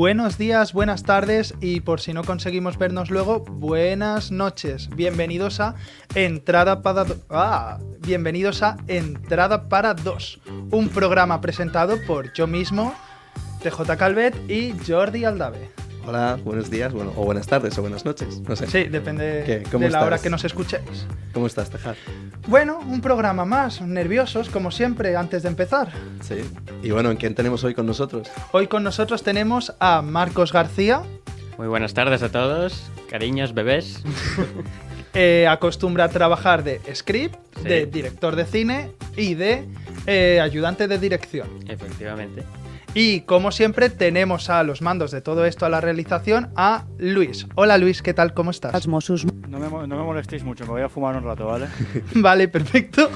Buenos días, buenas tardes y por si no conseguimos vernos luego, buenas noches. Bienvenidos a Entrada para ah, bienvenidos a Entrada para dos, un programa presentado por yo mismo, TJ Calvet y Jordi Aldave. Hola, buenos días, bueno, o buenas tardes o buenas noches, no sé. Sí, depende ¿Qué? ¿Cómo de la hora que nos escuchéis. ¿Cómo estás, Tejar? Bueno, un programa más, nerviosos como siempre antes de empezar. Sí. Y bueno, ¿quién tenemos hoy con nosotros? Hoy con nosotros tenemos a Marcos García, Muy buenas tardes a todos, cariños, bebés. eh, acostumbra a trabajar de script, Sí. de director de cine y de eh, ayudante de dirección. Efectivamente. Y como siempre tenemos a los mandos de todo esto a la realización a Luis. Hola Luis, ¿qué tal? ¿Cómo estás? No me, no me molestéis mucho, me voy a fumar un rato, ¿vale? vale, perfecto.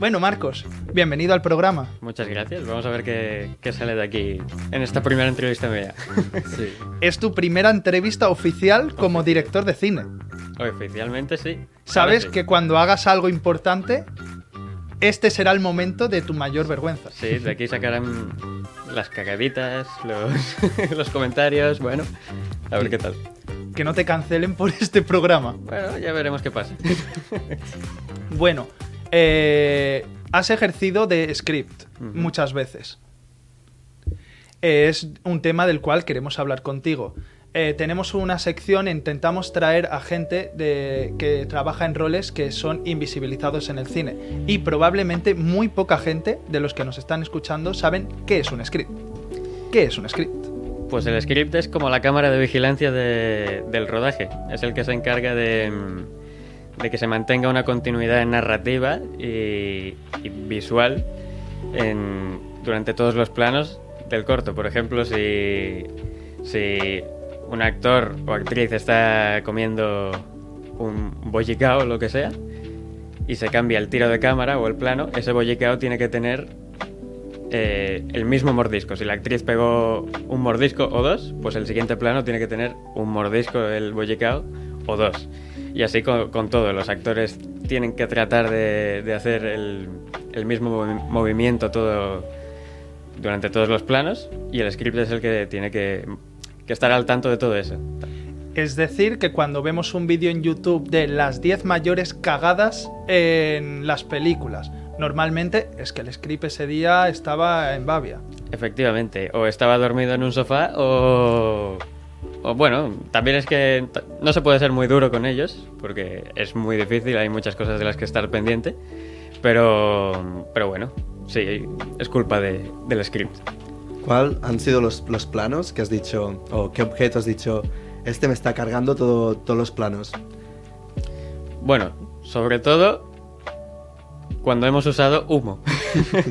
bueno, Marcos, bienvenido al programa. Muchas gracias. Vamos a ver qué, qué sale de aquí en esta primera entrevista mía. Sí. Es tu primera entrevista oficial como director de cine. Oficialmente sí. Sabes sí. que cuando hagas algo importante, este será el momento de tu mayor vergüenza. Sí, de aquí sacarán las cagaditas, los, los comentarios, bueno, a ver qué tal. Que no te cancelen por este programa. Bueno, ya veremos qué pasa. Bueno, eh, has ejercido de script muchas veces. Es un tema del cual queremos hablar contigo. Eh, tenemos una sección, intentamos traer a gente que trabaja en roles que son invisibilizados en el cine. Y probablemente muy poca gente de los que nos están escuchando saben qué es un script. ¿Qué es un script? Pues el script es como la cámara de vigilancia de- del rodaje. Es el que se encarga de, mm, que se mantenga una continuidad narrativa y, visual durante todos los planos del corto. Por ejemplo, si un actor o actriz está comiendo un bollicao o lo que sea y se cambia el tiro de cámara o el plano, ese bollicao tiene que tener eh, el mismo mordisco. Si la actriz pegó un mordisco o dos, pues el siguiente plano tiene que tener un mordisco el bollicao o dos. Y así con, con todo. Los actores tienen que tratar de, de hacer el, el mismo movi- movimiento todo durante todos los planos y el script es el que tiene que, que estar al tanto de todo eso. Es decir, que cuando vemos un vídeo en YouTube de las 10 mayores cagadas en las películas, normalmente es que el script ese día estaba en Bavia. Efectivamente, o estaba dormido en un sofá o... O bueno, también es que no se puede ser muy duro con ellos, porque es muy difícil, hay muchas cosas de las que estar pendiente, pero, pero bueno, sí, es culpa de- del script. ¿Cuál han sido los, los planos que has dicho, o qué objeto has dicho, este me está cargando todo, todos los planos? Bueno, sobre todo cuando hemos usado humo.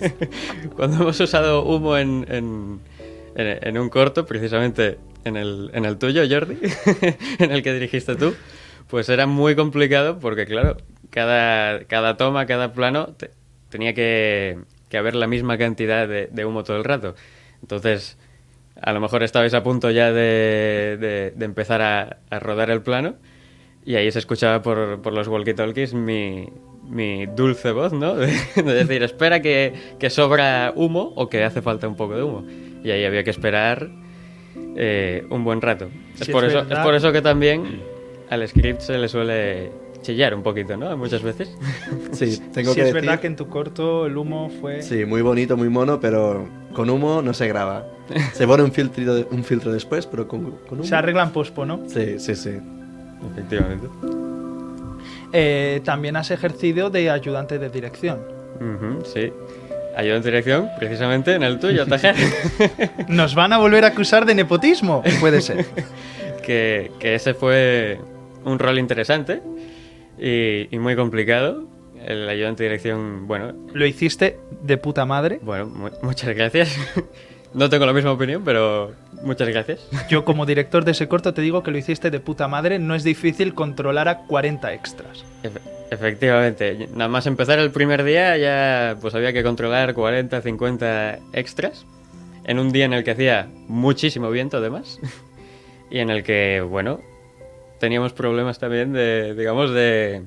cuando hemos usado humo en, en, en- en un corto, precisamente en el, en el tuyo, Jordi, en el que dirigiste tú, pues era muy complicado porque, claro, cada, cada toma, cada plano te- tenía que, que haber la misma cantidad de, de humo todo el rato. Entonces, a lo mejor estabais a punto ya de, de- de empezar a, a rodar el plano y ahí se escuchaba por, por los walkie-talkies mi, mi dulce voz, ¿no? De, de decir, espera que, que sobra humo o que hace falta un poco de humo. Y ahí había que esperar eh, un buen rato. Es, Sí, por es eso, es verdad. por eso que también al script se le suele chillar un poquito, ¿no? Muchas veces. Sí, tengo sí, que es verdad decir- que en tu corto el humo fue... Sí, muy bonito, muy mono, pero con humo no se graba. Se pone un filtro, un filtro después, pero con, con humo... Se arregla en pospo, ¿no? Sí, sí, sí. Efectivamente. Eh, también has ejercido de ayudante de dirección. Sí. Ayuda en dirección, precisamente en el tuyo, Tajer. ¿Nos van a volver a acusar de nepotismo? Puede ser. que, que ese fue un rol interesante y, y muy complicado. El ayudante de dirección, bueno, Lo hiciste de puta madre. bueno, mu- muchas gracias. no tengo la misma opinión, pero muchas gracias. Yo como director de ese corto te digo que lo hiciste de puta madre. No es difícil controlar a 40 extras. Efe- efectivamente, nada más empezar el primer día ya pues había que controlar 40, 50 extras en un día en el que hacía muchísimo viento además y en el que, bueno, teníamos problemas también de, digamos, de,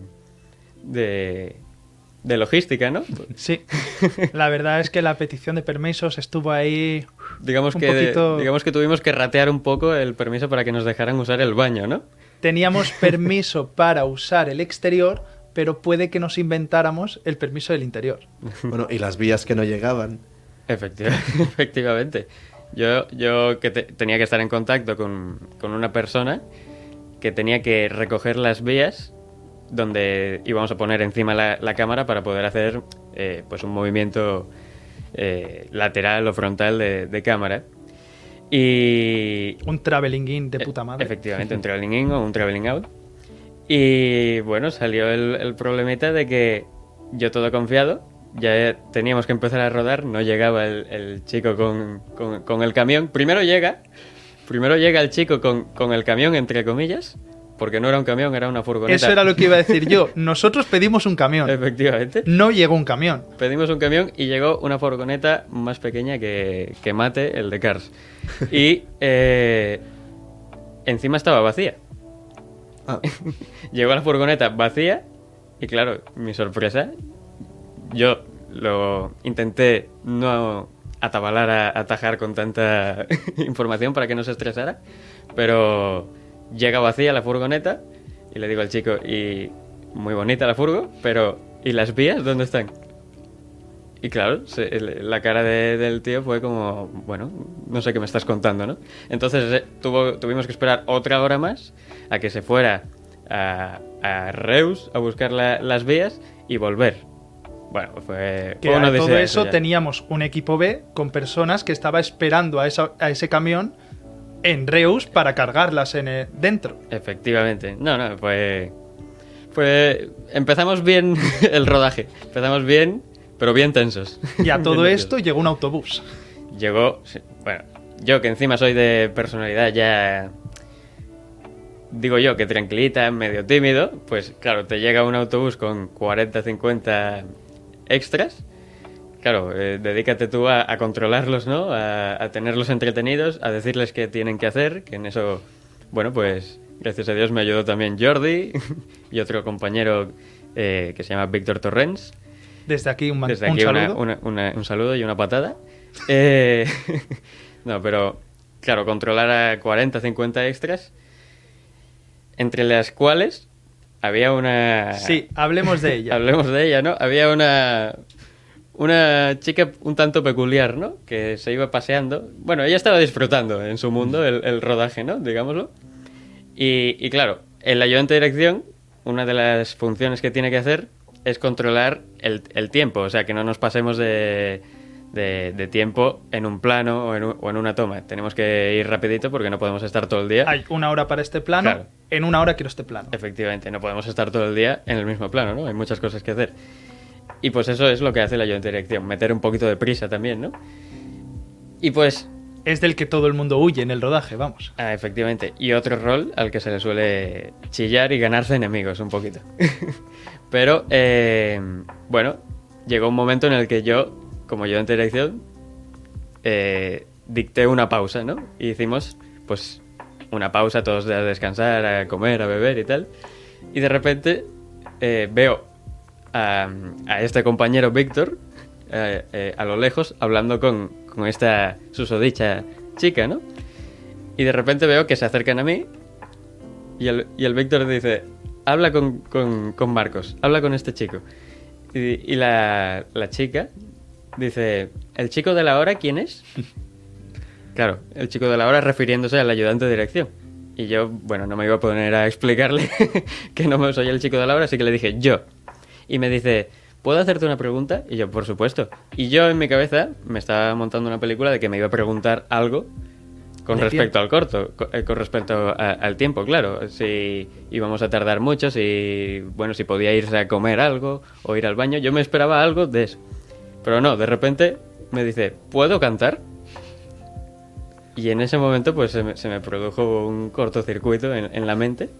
de, de logística, ¿no? Sí, la verdad es que la petición de permisos estuvo ahí. Digamos Un que, poquito- digamos que tuvimos que ratear un poco el permiso para que nos dejaran usar el baño, ¿no? Teníamos permiso para usar el exterior, pero puede que nos inventáramos el permiso del interior. Bueno, y las vías que no llegaban. Efectiva- efectivamente. Yo, yo que te- tenía que estar en contacto con, con una persona que tenía que recoger las vías donde íbamos a poner encima la, la cámara para poder hacer eh, pues un movimiento eh, lateral o frontal de, de cámara. Y, Un traveling in de puta madre. Efectivamente, un traveling in o un traveling out. Y bueno, salió el, el problemita de que yo todo confiado, ya teníamos que empezar a rodar, no llegaba el, el chico con, con- con el camión. Primero llega, primero llega el chico con, con el camión, entre comillas, porque no era un camión, era una furgoneta. Eso era lo que iba a decir yo. Nosotros pedimos un camión. Efectivamente. No llegó un camión. Pedimos un camión y llegó una furgoneta más pequeña que, que Mate, el de Cars. Y eh, encima estaba vacía. Ah, Llegó la furgoneta vacía y claro, mi sorpresa, yo lo intenté no atabalar a atajar con tanta información para que no se estresara, pero llega vacía la furgoneta y le digo al chico, y muy bonita la furgo, pero ¿y las vías dónde están? Y claro, se- la cara de- del tío fue como, bueno, no sé qué me estás contando, ¿no? Entonces eh, tuvo, tuvimos que esperar otra hora más a que se fuera a, a Reus a buscar la- las vías y volver. Bueno, fue, Que una a todo eso ya. teníamos un equipo B con personas que estaba esperando a, esa- a ese camión en Reus para cargarlas en el- dentro. Efectivamente. No, no, fue... Fue... Empezamos bien el rodaje. Empezamos bien, pero bien tensos. Y a todo esto llegó un autobús. llegó, bueno, yo que encima soy de personalidad ya, digo yo que tranquilita, medio tímido, pues claro, te llega un autobús con 40, 50 extras, claro, eh, dedícate tú a, a controlarlos, ¿no? A, a tenerlos entretenidos, a decirles qué tienen que hacer, que en eso, bueno, pues gracias a Dios me ayudó también Jordi y otro compañero eh, que se llama Víctor Torrens. Desde aquí un, Desde un aquí una- saludo. una- una- un saludo y una patada. Eh, no, pero claro, controlar a 40, 50 extras, entre las cuales había una... Sí, hablemos de ella. Hablemos de ella, ¿no? Había una... Una chica un tanto peculiar, ¿no? Que se iba paseando. Bueno, ella estaba disfrutando en su mundo el, el rodaje, ¿no? Digámoslo. Y, y claro, el ayudante de dirección, una de las funciones que tiene que hacer es controlar el, el tiempo, o sea, que no nos pasemos de, de- de tiempo en un plano o en, un- o en una toma. Tenemos que ir rapidito porque no podemos estar todo el día. Hay una hora para este plano, Claro. en una hora quiero este plano. Efectivamente, no podemos estar todo el día en el mismo plano, ¿no? Hay muchas cosas que hacer. Y pues eso es lo que hace ayudante de dirección, meter un poquito de prisa también, ¿no? Y pues Es del que todo el mundo huye en el rodaje, vamos. Ah, efectivamente. Y otro rol al que se le suele chillar y ganarse enemigos un poquito. Pero, eh, bueno, llegó un momento en el que yo, como yo en dirección, eh, dicté una pausa, ¿no? Y hicimos, pues, una pausa, todos a descansar, a comer, a beber y tal. Y de repente eh, veo a, a este compañero Víctor eh, eh, a lo lejos hablando con, con esta susodicha chica, ¿no? Y de repente veo que se acercan a mí y el, y el Víctor dice, habla con, con- con Marcos, habla con este chico. Y, y la, la chica dice, ¿el chico de la hora quién es? Claro, el chico de la hora refiriéndose al ayudante de dirección. Y yo, bueno, no me iba a poner a explicarle que no me soy el chico de la hora, así que le dije, yo. Y me dice, ¿puedo hacerte una pregunta? Y yo, por supuesto. Y yo en mi cabeza me estaba montando una película de que me iba a preguntar algo Con respecto tiempo. al corto, co- eh, con respecto a- al tiempo, claro. Si íbamos a tardar mucho, si, bueno, si podía irse a comer algo o ir al baño, yo me esperaba algo de eso. Pero no, de repente me dice, ¿puedo cantar? Y en ese momento pues se me, se me produjo un cortocircuito en, en la mente.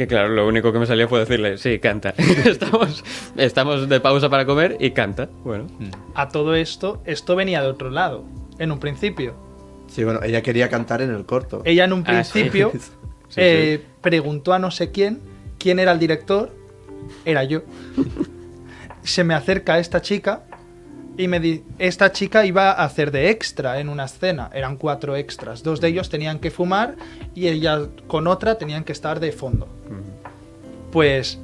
Que claro, lo único que me salió fue decirle, sí, canta. estamos, estamos de pausa para comer y canta. Bueno, A todo esto, esto venía de otro lado, en un principio. Sí, bueno, ella quería cantar en el corto. Ella en un Ah, sí. principio Sí, eh, preguntó a no sé quién quién era el director. Era yo. Se me acerca esta chica y me di esta chica iba a hacer de extra en una escena. Eran cuatro extras. Dos de ellos tenían que fumar y ella con otra tenían que estar de fondo. Pues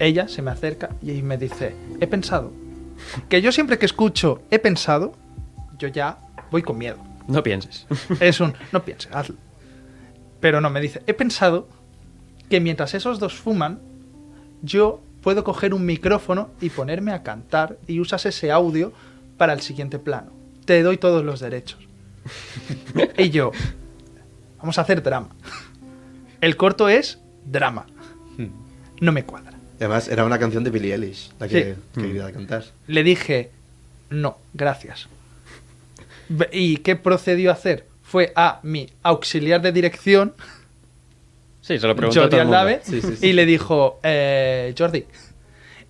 ella se me acerca y me dice, he pensado. Que yo siempre que escucho he pensado, yo ya voy con miedo. no pienses. Es un, no pienses, hazlo. Pero no, me dice, he pensado que mientras esos dos fuman, yo puedo coger un micrófono y ponerme a cantar y usas ese audio para el siguiente plano. Te doy todos los derechos. y yo, vamos a hacer drama. El corto es drama. No me cuadra. Y además, era una canción de Billie Eilish, la que, Sí. que quería cantar. Le dije, no, gracias. ¿Y qué procedió a hacer? Fue a mi auxiliar de dirección, Sí, se lo preguntó a Jordi todo el mundo. Aldave, Sí, sí, sí. y le dijo, eh, Jordi,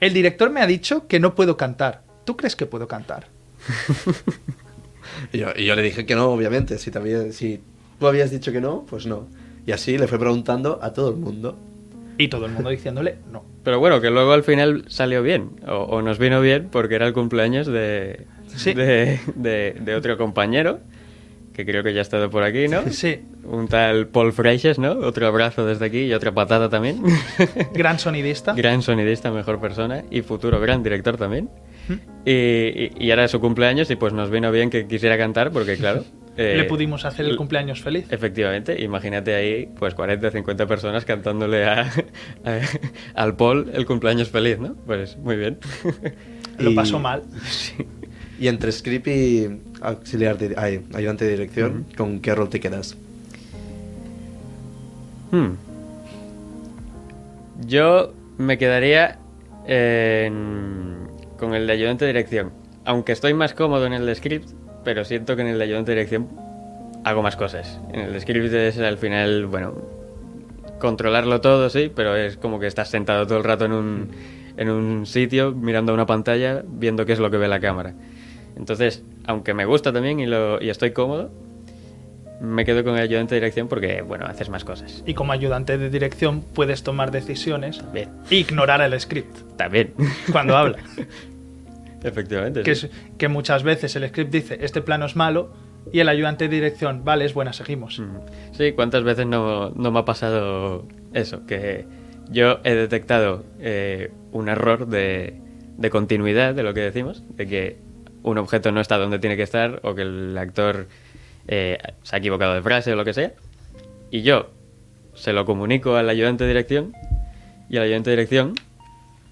el director me ha dicho que no puedo cantar. ¿Tú crees que puedo cantar? Y yo, y yo le dije que no, obviamente. Si, también, si tú habías dicho que no, pues no. Y así le fue preguntando a todo el mundo. Y todo el mundo diciéndole, no. Pero bueno, que luego al final salió bien, o, o nos vino bien porque era el cumpleaños de, Sí. de, de- de otro compañero, que creo que ya ha estado por aquí, ¿no? Sí, Un tal Paul Freixes, ¿no? Otro abrazo desde aquí y otra patada también. gran sonidista. gran sonidista, mejor persona y futuro gran director también. Y, y- y era su cumpleaños y pues nos vino bien que quisiera cantar porque claro... eh, Le pudimos hacer el cumpleaños feliz. Efectivamente, imagínate ahí pues 40 o 50 personas cantándole a, a- al Paul el cumpleaños feliz, ¿no? Pues muy bien. Lo Y- pasó mal. Y entre script y auxiliar de, ay, ayudante de dirección, ¿con qué rol te quedas? Hmm. Yo me quedaría en- con el de ayudante de dirección. Aunque estoy más cómodo en el de script, pero siento que en el de ayudante de dirección hago más cosas. En el de script es al final, bueno, controlarlo todo, sí, pero es como que estás sentado todo el rato en un, en un sitio, mirando a una pantalla, viendo qué es lo que ve la cámara. Entonces, aunque me gusta también y, lo, y estoy cómodo, me quedo con el ayudante de dirección porque, bueno, haces más cosas. Y como ayudante de dirección puedes tomar decisiones Bien, e ignorar el script también. cuando habla. Efectivamente. que, sí. es- que muchas veces el script dice, este plano es malo, y el ayudante de dirección, vale, es buena, seguimos. Sí, ¿cuántas veces no, no me ha pasado eso? Que yo he detectado eh, un error de, de continuidad de lo que decimos, de que un objeto no está donde tiene que estar o que el actor eh, se ha equivocado de frase o lo que sea. Y yo se lo comunico al ayudante de dirección y el ayudante de dirección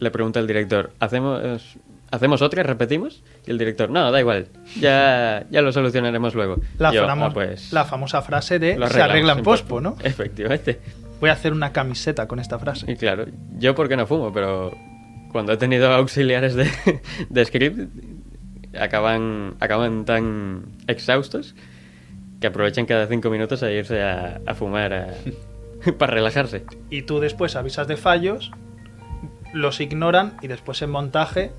le pregunta al director, ¿hacemos, ¿hacemos otra? ¿Repetimos? Y el director, no, da igual, ya, ya lo solucionaremos luego. La, Yo, "Ah, pues, la famosa frase de se arregla en pospo, ¿no? Efectivamente. Voy a hacer una camiseta con esta Y frase. claro, yo porque no fumo, pero cuando he tenido auxiliares de, de script, acaban, acaban tan exhaustos que aprovechan cada cinco minutos a irse a, a fumar a- para relajarse. Y tú después avisas de fallos, los ignoran y después en montaje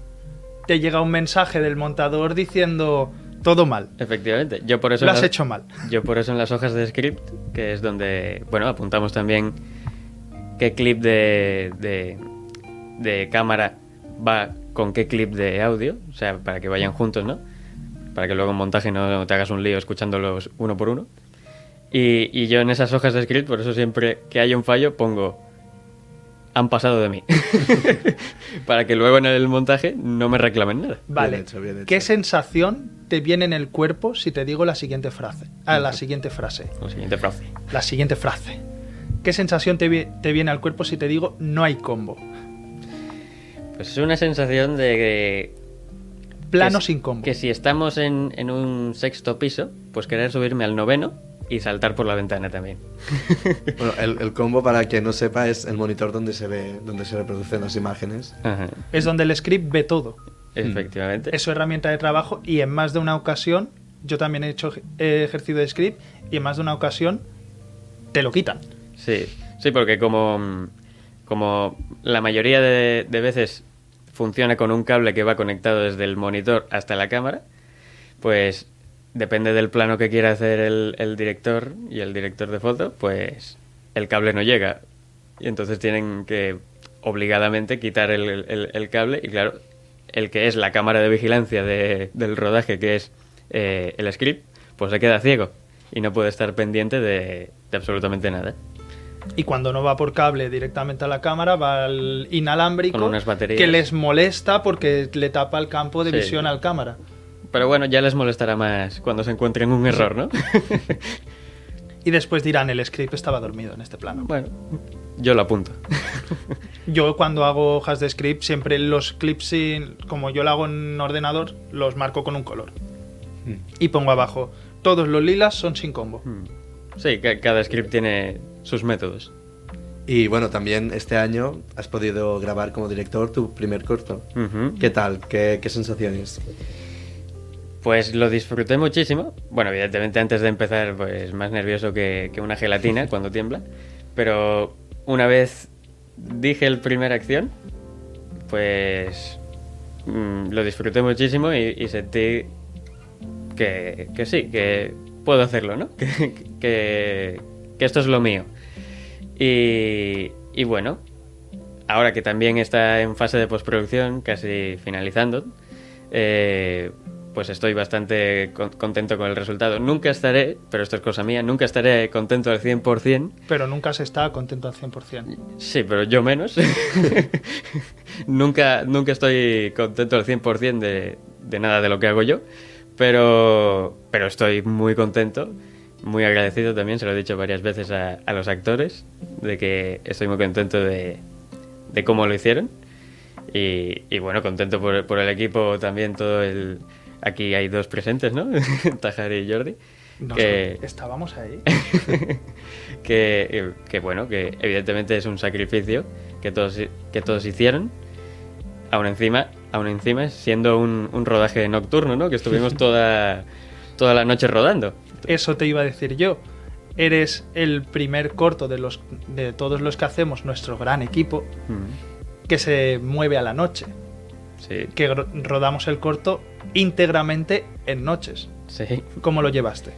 te llega un mensaje del montador diciendo todo mal, Efectivamente, yo por eso... lo has las- hecho mal. Yo por eso en las hojas de script, que es donde, bueno, apuntamos también qué clip de, de, de cámara va con qué clip de audio, o sea, para que vayan juntos, ¿no? Para que luego en montaje no te hagas un lío escuchándolos uno por uno. Y, y yo en esas hojas de script, por eso siempre que haya un fallo, pongo han pasado de mí. para que luego en el montaje no me reclamen nada. Vale, hecho, bien hecho. ¿qué sensación te viene en el cuerpo si te digo la siguiente frase? Ah, la siguiente frase. La siguiente frase. La siguiente frase. ¿Qué sensación te, vi- te viene al cuerpo si te digo no hay combo? Pues es una sensación de que Plano que, sin combo. Que si estamos en, en un sexto piso, pues querer subirme al noveno y saltar por la ventana también. Bueno, el, el combo, para quien no sepa, es el monitor donde se ve, donde se reproducen las imágenes. Ajá. Es donde el script ve todo. Efectivamente. Es su herramienta de trabajo y en más de una ocasión, yo también he hecho he ejercicio de script y en más de una ocasión te lo quitan. Sí, sí, porque como, como la mayoría de, de veces funciona con un cable que va conectado desde el monitor hasta la cámara, pues depende del plano que quiera hacer el, el director y el director de foto, pues el cable no llega. Y entonces tienen que obligadamente quitar el, el- el cable y claro, el que es la cámara de vigilancia de- del rodaje, que es eh, el script, pues se queda ciego y no puede estar pendiente de, de absolutamente nada. Y cuando no va por cable directamente a la cámara, va al inalámbrico Con unas baterías. que les molesta porque le tapa el campo de Sí. visión al cámara. Pero bueno, ya les molestará más cuando se encuentren un error, ¿no? Y después dirán, el script estaba dormido en este plano. bueno, yo lo apunto. Yo cuando hago hojas de script, siempre los clips, sin- como yo lo hago en ordenador, los marco con un color. Y pongo abajo, todos los lilas son sin combo. Sí, ca- cada script tiene sus métodos. Y bueno, también este año has podido grabar como director tu primer corto. ¿Qué tal? ¿Qué, qué sensaciones? Pues lo disfruté muchísimo. Bueno, evidentemente antes de empezar, pues más nervioso que, que una gelatina cuando tiembla. Pero una vez dije el primer acción, pues mm, lo disfruté muchísimo y, sentí que, que sí, que puedo hacerlo, ¿no? Que, que, que esto es lo mío. Y, y bueno, ahora que también está en fase de postproducción, casi finalizando, eh, pues estoy bastante con- contento con el resultado. Nunca estaré, pero esto es cosa mía, nunca estaré contento al 100%. Pero nunca se está contento al 100%. Sí, pero yo menos. nunca, nunca estoy contento al 100% de, de nada de lo que hago yo, pero, pero estoy muy contento, muy agradecido también, se lo he dicho varias veces a, a los actores, de que estoy muy contento de, de cómo lo hicieron. Y, y bueno, contento por, por el equipo también, todo el... Aquí hay dos presentes, ¿no? Tajar y Jordi. Nos- que, Estábamos ahí. que, que, bueno, que evidentemente es un sacrificio que todos, que todos hicieron. Aún encima, aún encima siendo un, un rodaje nocturno, ¿no? Que estuvimos toda, toda la noche rodando. Eso te iba a decir yo. Eres el primer corto de, los, de todos los que hacemos nuestro gran equipo Mm, que se mueve a la noche. Sí, Que rodamos el corto íntegramente en noches. sí. ¿Cómo lo llevaste?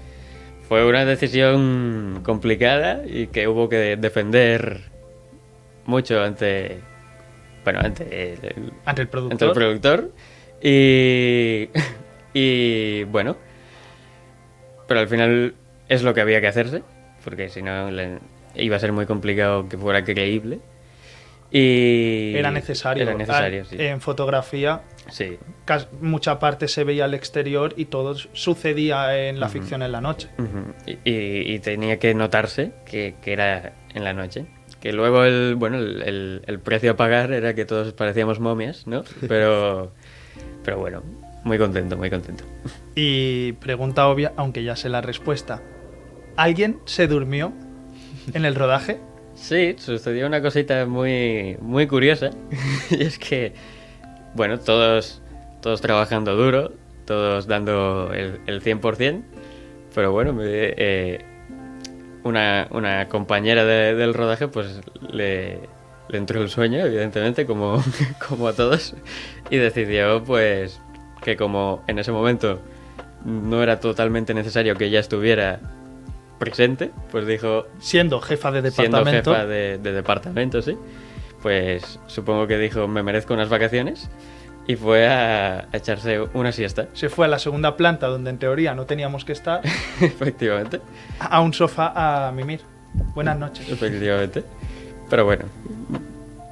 Fue una decisión complicada y que hubo que defender mucho ante, bueno, ante el, Ante el ante productor. el productor y, y bueno pero al final es lo que había que hacerse porque si no iba a ser muy complicado que fuera creíble y Era necesario. era necesario sí En fotografía, sí mucha parte se veía al exterior y todo sucedía en la ficción en la noche. Y, y- y tenía que notarse que, que era en la noche que luego el bueno el, el- el precio a pagar era que todos parecíamos momias no pero pero bueno muy contento muy contento Y pregunta obvia, aunque ya sé la respuesta. ¿Alguien se durmió en el rodaje? Sí, sucedió una cosita muy, muy curiosa. y es que, bueno, todos, todos trabajando duro, todos dando el, el 100%, pero bueno, me- eh, una, una compañera de- del rodaje pues le, le entró el sueño, evidentemente, como, como a todos, y decidió pues que como en ese momento no era totalmente necesario que ella estuviera presente, pues dijo, Siendo jefa de siendo departamento. jefa de, de departamento, sí, pues supongo que dijo, me merezco unas vacaciones y fue a, a echarse una siesta, Se fue a la segunda planta donde en teoría no teníamos que estar, efectivamente, a un sofá a mimir. Buenas noches. efectivamente. Pero bueno,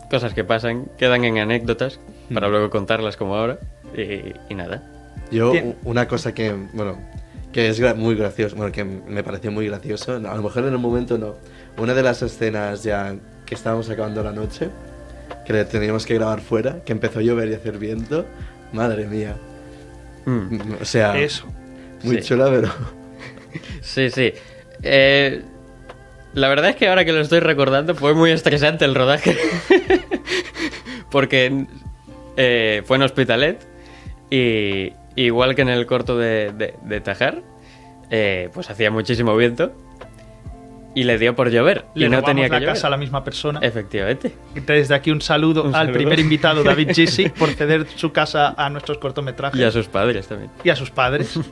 cosas que pasan, quedan en anécdotas para Mm. luego contarlas como ahora y, y nada. Yo, una cosa que, bueno, que es gra- muy gracioso, bueno, que me pareció muy gracioso, a lo mejor en el momento no. Una de las escenas ya que estábamos acabando la noche, que le teníamos que grabar fuera, que empezó a llover y a hacer viento, madre mía. Mm. O sea, Eso. muy Sí. chula, pero. Sí, sí. Eh, la verdad es que ahora que lo estoy recordando fue muy estresante el rodaje. Porque eh, fue en Hospitalet y igual que en el corto de, de- de Tajar, eh, pues hacía muchísimo viento y le dio por llover. Le y no tenía que la llover. casa a la misma persona. Efectivamente. Desde aquí un saludo, Un al saludo. primer invitado, David Gisi, por ceder su casa a nuestros cortometrajes Y a sus padres también. y a sus padres.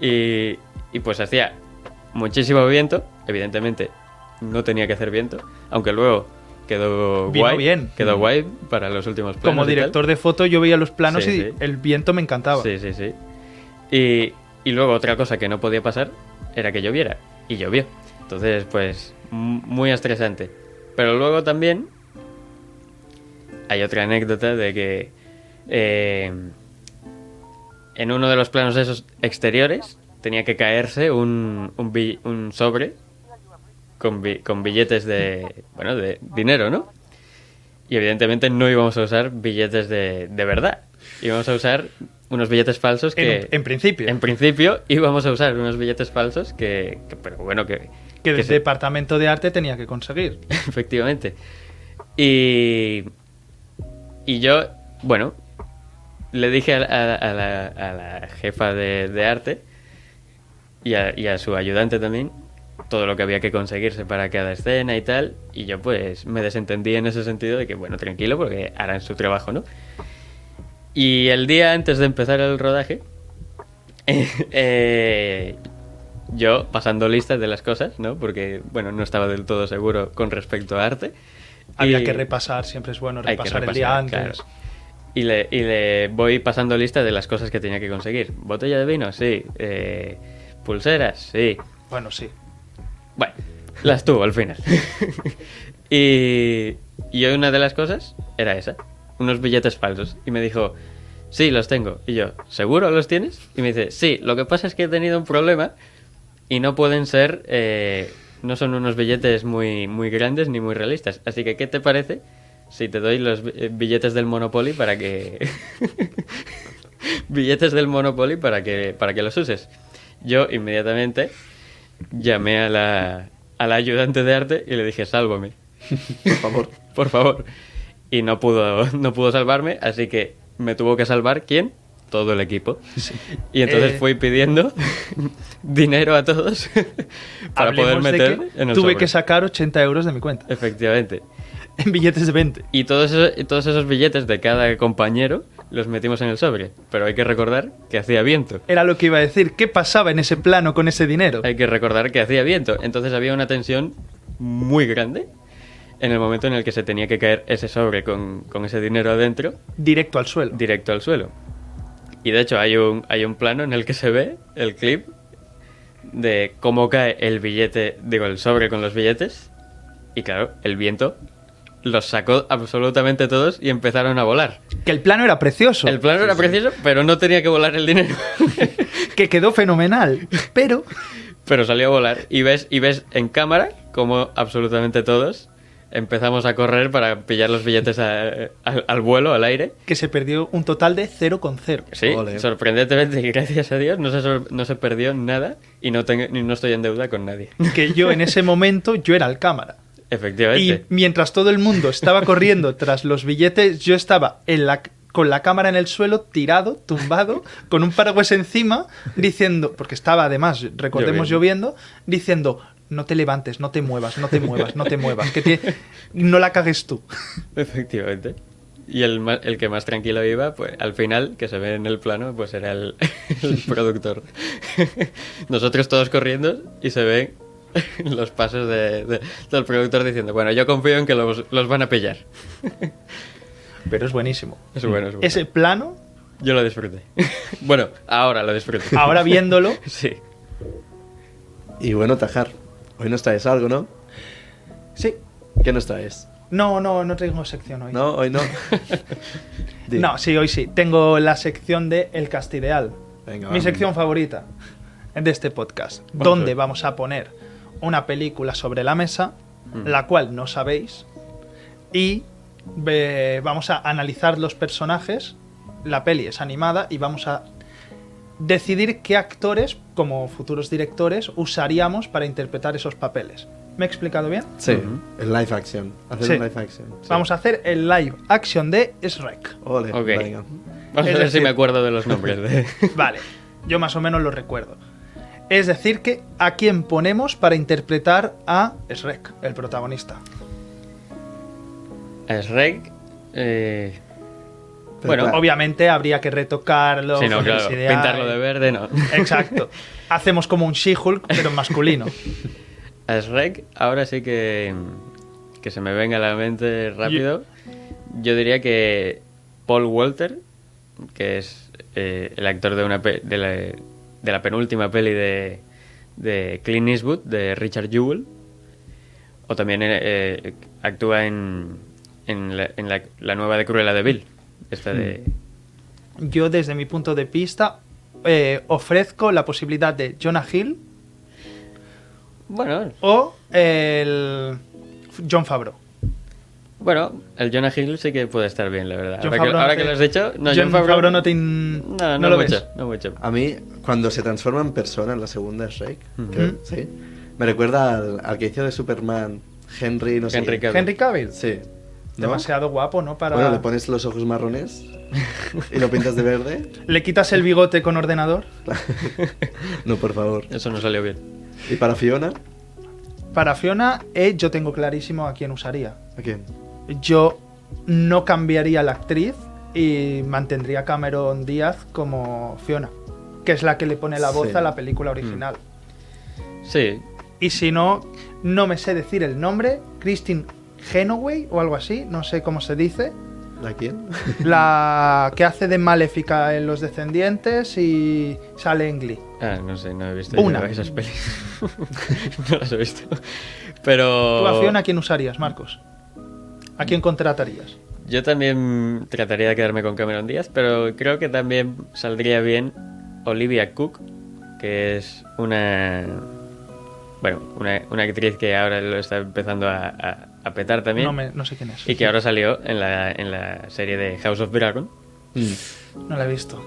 Y, y pues hacía muchísimo viento, evidentemente no tenía que hacer viento, aunque luego quedó Vino guay, bien. quedó guay para los últimos planos. Como director de foto yo veía los planos Sí, y sí. el viento me encantaba. Sí, sí, sí. Y, y luego otra cosa que no podía pasar era que lloviera. Y llovió. Entonces, pues, muy estresante. Pero luego también hay otra anécdota de que eh, en uno de los planos esos exteriores tenía que caerse un, un sobre con, bi- con billetes de, bueno, de dinero, ¿no? Y evidentemente no íbamos a usar billetes de, de verdad. Íbamos a usar unos billetes falsos que... En, en principio. En principio íbamos a usar unos billetes falsos que... que- pero bueno, que... que el se- departamento de arte tenía que conseguir. Efectivamente. Y... Y yo, bueno, le dije a, a- a la, a la jefa de, de arte y a su ayudante también todo lo que había que conseguirse para cada escena y tal. Y yo pues me desentendí en ese sentido de que, bueno, tranquilo, porque harán su trabajo, ¿no? Y el día antes de empezar el rodaje, eh, yo pasando listas de las cosas, ¿no? Porque, bueno, no estaba del todo seguro con respecto a arte. Había Y- que repasar, siempre es bueno que repasar el día repasar, antes. claro. Y le, y le voy pasando lista de las cosas que tenía que conseguir. Botella de vino, sí. Eh, pulseras, sí. Bueno, sí. Bueno, las tuvo al final. y, y una de las cosas era esa, unos billetes falsos. Y me dijo, sí, los tengo. Y yo, ¿seguro los tienes? Y me dice, sí, lo que pasa es que he tenido un problema y no pueden ser, eh, no son unos billetes muy, muy grandes ni muy realistas. Así que, ¿qué te parece si te doy los eh, billetes del Monopoly para que... billetes del Monopoly para que, para que los uses? Yo inmediatamente llamé a la, a la ayudante de arte y le dije, sálvame, Por favor. por favor. Y no pudo, no pudo salvarme, así que me tuvo que salvar, ¿quién? Todo el equipo. Y entonces Eh. fui pidiendo dinero a todos para poder Hablemos de meter que en el Tuve sobre. que sacar 80 euros de mi cuenta. Efectivamente. En billetes de 20. Y todos esos, todos esos billetes de cada compañero los metimos en el sobre. Pero hay que recordar que hacía viento. Era lo que iba a decir. ¿Qué pasaba en ese plano con ese dinero? Hay que recordar que hacía viento. Entonces había una tensión muy grande en el momento en el que se tenía que caer ese sobre con, con ese dinero adentro Directo al suelo. directo al suelo. Y de hecho hay un, hay un plano en el que se ve el clip de cómo cae el billete, digo, el sobre con los billetes. Y claro, el viento los sacó absolutamente todos y empezaron a volar. Que el plano era precioso. El plano era precioso, pero no tenía que volar el dinero. Que quedó fenomenal. Pero pero salió a volar. Y ves, y ves en cámara como absolutamente todos empezamos a correr para pillar los billetes a- al- al vuelo, al aire. que se perdió un total de 0,0. Sí, Ole. sorprendentemente, gracias a Dios, no se, no se perdió nada y no, tengo, ni no estoy en deuda con nadie. Que yo en ese momento yo era el cámara. Y Efectivamente. mientras todo el mundo estaba corriendo tras los billetes, yo estaba en la, con la cámara en el suelo, tirado, tumbado, con un paraguas encima, diciendo, porque estaba además, recordemos lloviendo, diciendo, no te levantes, no te muevas, no te muevas, no te muevas, que te- no la cagues tú. Efectivamente. Y el, el que más tranquilo iba, pues al final, que se ve en el plano, pues era el, el productor. Nosotros todos corriendo y se ven los pasos de- de- del productor diciendo, bueno, yo confío en que los, los van a pillar. Pero es buenísimo. Es bueno, es bueno. Ese plano, Yo lo disfruté. bueno, ahora lo disfruté. ahora viéndolo, Sí. Y bueno, Tajar, hoy nos traes algo, ¿no? sí. ¿Qué nos traes? No, no, no tengo sección hoy. No, hoy no. No, sí, hoy sí. Tengo la sección de El Castideal. Venga, Mi vamos. sección favorita de este podcast. Vamos donde vamos a poner una película sobre la mesa, Mm. la cual no sabéis. Y vamos a analizar los personajes. La peli es animada y vamos a decidir qué actores, como futuros directores, usaríamos para interpretar esos papeles. ¿Me he explicado bien? Sí, Ujú. el live action. Hacer Sí. un live action. sí. Vamos a hacer el live action de Shrek. Ole, Ok. venga. Vamos Es a ver decir- si me acuerdo de los nombres. De... Vale, yo más o menos lo recuerdo. Es decir, que a quién ponemos para interpretar a Shrek, el protagonista. A Shrek. eh, bueno, claro, Obviamente habría que retocarlo, sí, no, claro, pintarlo de verde, no. Exacto. Hacemos como un She-Hulk, pero masculino. A Shrek, ahora sí que, que se me venga a la mente rápido. Yo diría que Paul Walter, que es eh, el actor de, una de, la, de la penúltima peli de, de Clint Eastwood, de Richard Jewell, o también eh, eh, actúa en, en, la, en la- la nueva de Cruella de Vil. Esta de... Yo, desde mi punto de vista, eh, ofrezco la posibilidad de Jonah Hill Bueno, o el John Favreau. Bueno, el Jonah Hill sí que puede estar bien, la verdad. John ahora que, Favreau ahora no que te- lo has dicho, no, John Favreau no te in- No, no, no lo mucho, ves. no mucho. A mí, cuando se transforma en persona en la segunda Shrek, sí, me recuerda al, al que hizo de Superman, Henry, no sé. Henry qué. Cavill. Henry Cavill. Sí. ¿No? Demasiado guapo, ¿no? Para... Bueno, le pones los ojos marrones y lo pintas de verde. ¿Le quitas el bigote con ordenador. no, por favor. Eso no salió bien. ¿Y para Fiona? Para Fiona, eh, yo tengo clarísimo a quién usaría. ¿A quién? Yo no cambiaría la actriz y mantendría a Cameron Díaz como Fiona, que es la que le pone la voz Sí. a la película original. Sí, Y si no, no me sé decir el nombre, Christine Genoway o algo así, no sé cómo se dice. ¿A quién? La que hace de Maléfica en Los Descendientes y sale en Glee. Ah, no sé, no he visto Una. esas pelis. no las he visto. Pero. ¿Tú a Fiona quién usarías, Marcos? ¿A quién contratarías? Yo también trataría de quedarme con Cameron Díaz, pero creo que también saldría bien Olivia Cook, que es una. Bueno, una, una actriz que ahora lo está empezando a, a- a petar también. No, me- no sé quién es. Y que ahora salió en la, en la serie de House of Dragon Mm. No la he visto.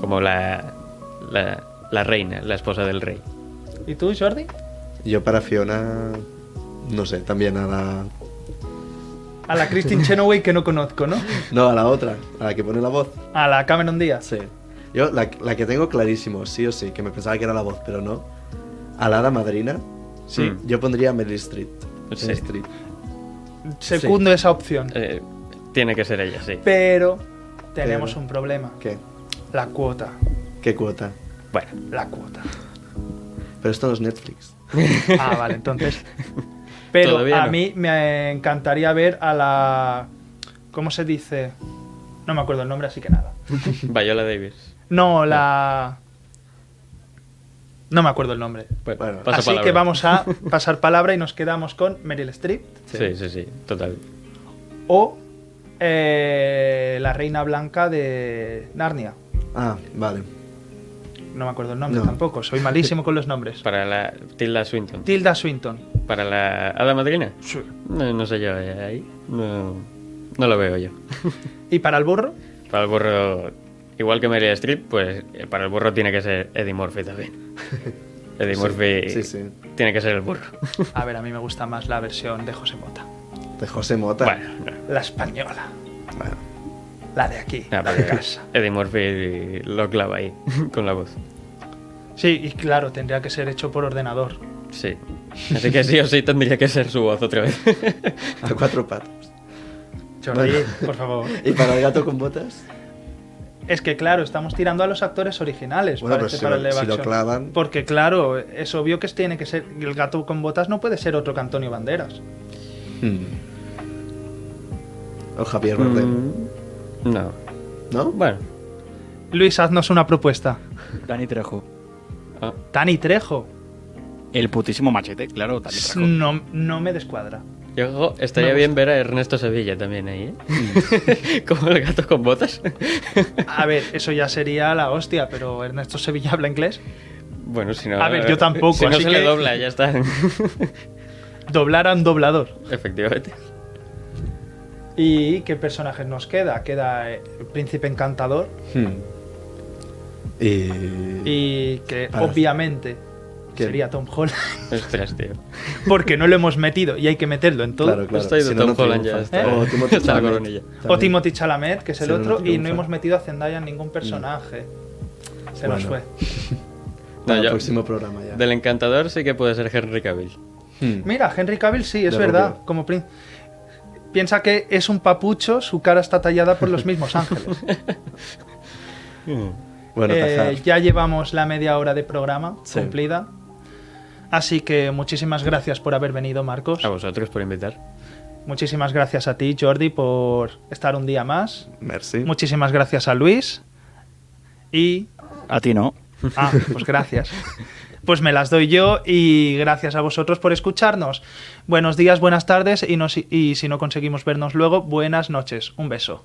como la, la, la reina, la esposa del rey. ¿Y tú, Jordi? Yo para Fiona, no sé, también a la... A la Christine Chenoway que no conozco, ¿no? No, a la otra, a la que pone la voz. A la Cameron Díaz. Sí. Yo, la, la que tengo clarísimo, sí o sí, que me pensaba que era la voz, pero no. A la hada madrina, Sí. Mm. yo pondría a Meryl Streep. Sí. Meryl Streep. Secundo esa opción. Eh, tiene que ser ella, sí. Pero tenemos Pero- un problema. ¿Qué? La cuota. ¿Qué cuota? Bueno, La cuota. Pero esto no es Netflix. Ah, vale, entonces. Pero Todavía a no. mí me encantaría ver a la. ¿Cómo se dice? No me acuerdo el nombre, así que nada. Viola Davis. No, la. No me acuerdo el nombre. Bueno, Bueno, paso así palabra. que vamos a pasar palabra y nos quedamos con Meryl Streep Sí, sí, sí, total. o eh, la Reina Blanca de Narnia. Ah, vale. No me acuerdo el nombre No. tampoco, soy malísimo con los nombres. Para la Tilda Swinton. Tilda Swinton. Para la Hada Madrina. Sí. No, no sé yo, eh, ahí. No, no lo veo yo. ¿Y para el burro? Para el burro, igual que Meryl Streep, pues eh, para el burro tiene que ser Eddie Murphy también. Eddie Sí, Murphy sí, sí. tiene que ser el burro. A ver, a mí me gusta más la versión de José Mota. De José Mota. bueno, no. La española. Bueno, La de aquí, Ah, la de porque casa. Eddie Murphy lo clava ahí con la voz. Sí, y claro, tendría que ser hecho por ordenador. Sí. Así que sí o sí tendría que ser su voz otra vez. a cuatro patas. Jordi, Bueno. por favor. ¿Y para el gato con botas? Es que claro, estamos tirando a los actores originales Bueno, para pero este si para lo- el live si lo action. clavan- Porque claro, es obvio que tiene que ser. El gato con botas no puede ser otro que Antonio Banderas. Hmm. O Javier Bardem. Mm, no. ¿No? Bueno. Luis, haznos una propuesta. Dani Trejo. Ah, Tani Trejo. El putísimo machete, claro, Dani Trejo. No, no me descuadra. yo, estaría bien ver a Ernesto Sevilla también ahí, ¿eh? Como el gato con botas. A ver, eso ya sería la hostia, pero Ernesto Sevilla habla inglés. bueno, si no. A ver, yo tampoco, Si no así se le dobla, ya está. Doblar a un doblador. Efectivamente. ¿Y qué personajes nos queda? Queda eh, el príncipe encantador. Hmm. Y... Y que Para- obviamente ¿Qué? sería Tom Holland, Ostras, tío. porque no lo hemos metido y hay que meterlo en todo. Claro, claro. Estoy de si no, Tom no Holland ya. triunfa. Está, O Timothy Chalamet. coronilla. O. Timothy Chalamet, que es el Si no, no otro, y no hemos metido a Zendaya en ningún personaje. Se nos fue. Para el yo- próximo programa ya. Del encantador sí que puede ser Henry Cavill. Hmm. Mira, Henry Cavill sí, es De verdad. Como prin- Piensa que es un papucho, su cara está tallada por los mismos ángeles. Bueno, Eh, ya llevamos la media hora de programa Sí. cumplida. Así que muchísimas gracias por haber venido, Marcos. A vosotros por invitar. Muchísimas gracias a ti, Jordi, por estar un día más. Merci. Muchísimas gracias a Luis. Y. A ti no. Ah, pues gracias. Pues me las doy yo y gracias a vosotros por escucharnos. Buenos días, buenas tardes y, no si- y si no conseguimos vernos luego, buenas noches. Un beso.